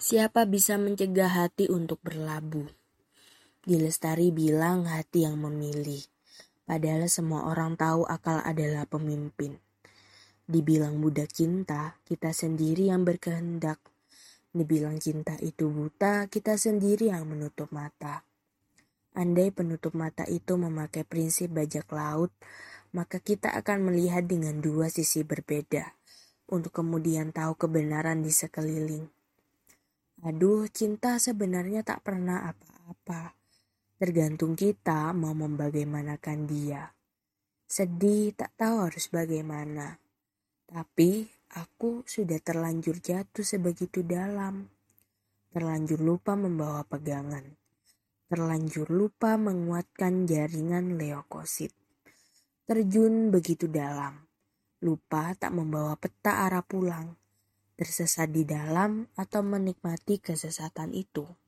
Siapa bisa mencegah hati untuk berlabuh? Dilestari bilang hati yang memilih. Padahal semua orang tahu akal adalah pemimpin. Dibilang budak cinta, kita sendiri yang berkehendak. Dibilang cinta itu buta, kita sendiri yang menutup mata. Andai penutup mata itu memakai prinsip bajak laut, maka kita akan melihat dengan dua sisi berbeda, untuk kemudian tahu kebenaran di sekeliling. Aduh, cinta sebenarnya tak pernah apa-apa. Tergantung kita mau membagaimanakan dia. Sedih tak tahu harus bagaimana. Tapi aku sudah terlanjur jatuh sebegitu dalam. Terlanjur lupa membawa pegangan. Terlanjur lupa menguatkan jaringan leukosit. Terjun begitu dalam. Lupa tak membawa peta arah pulang tersesat di dalam atau menikmati kesesatan itu.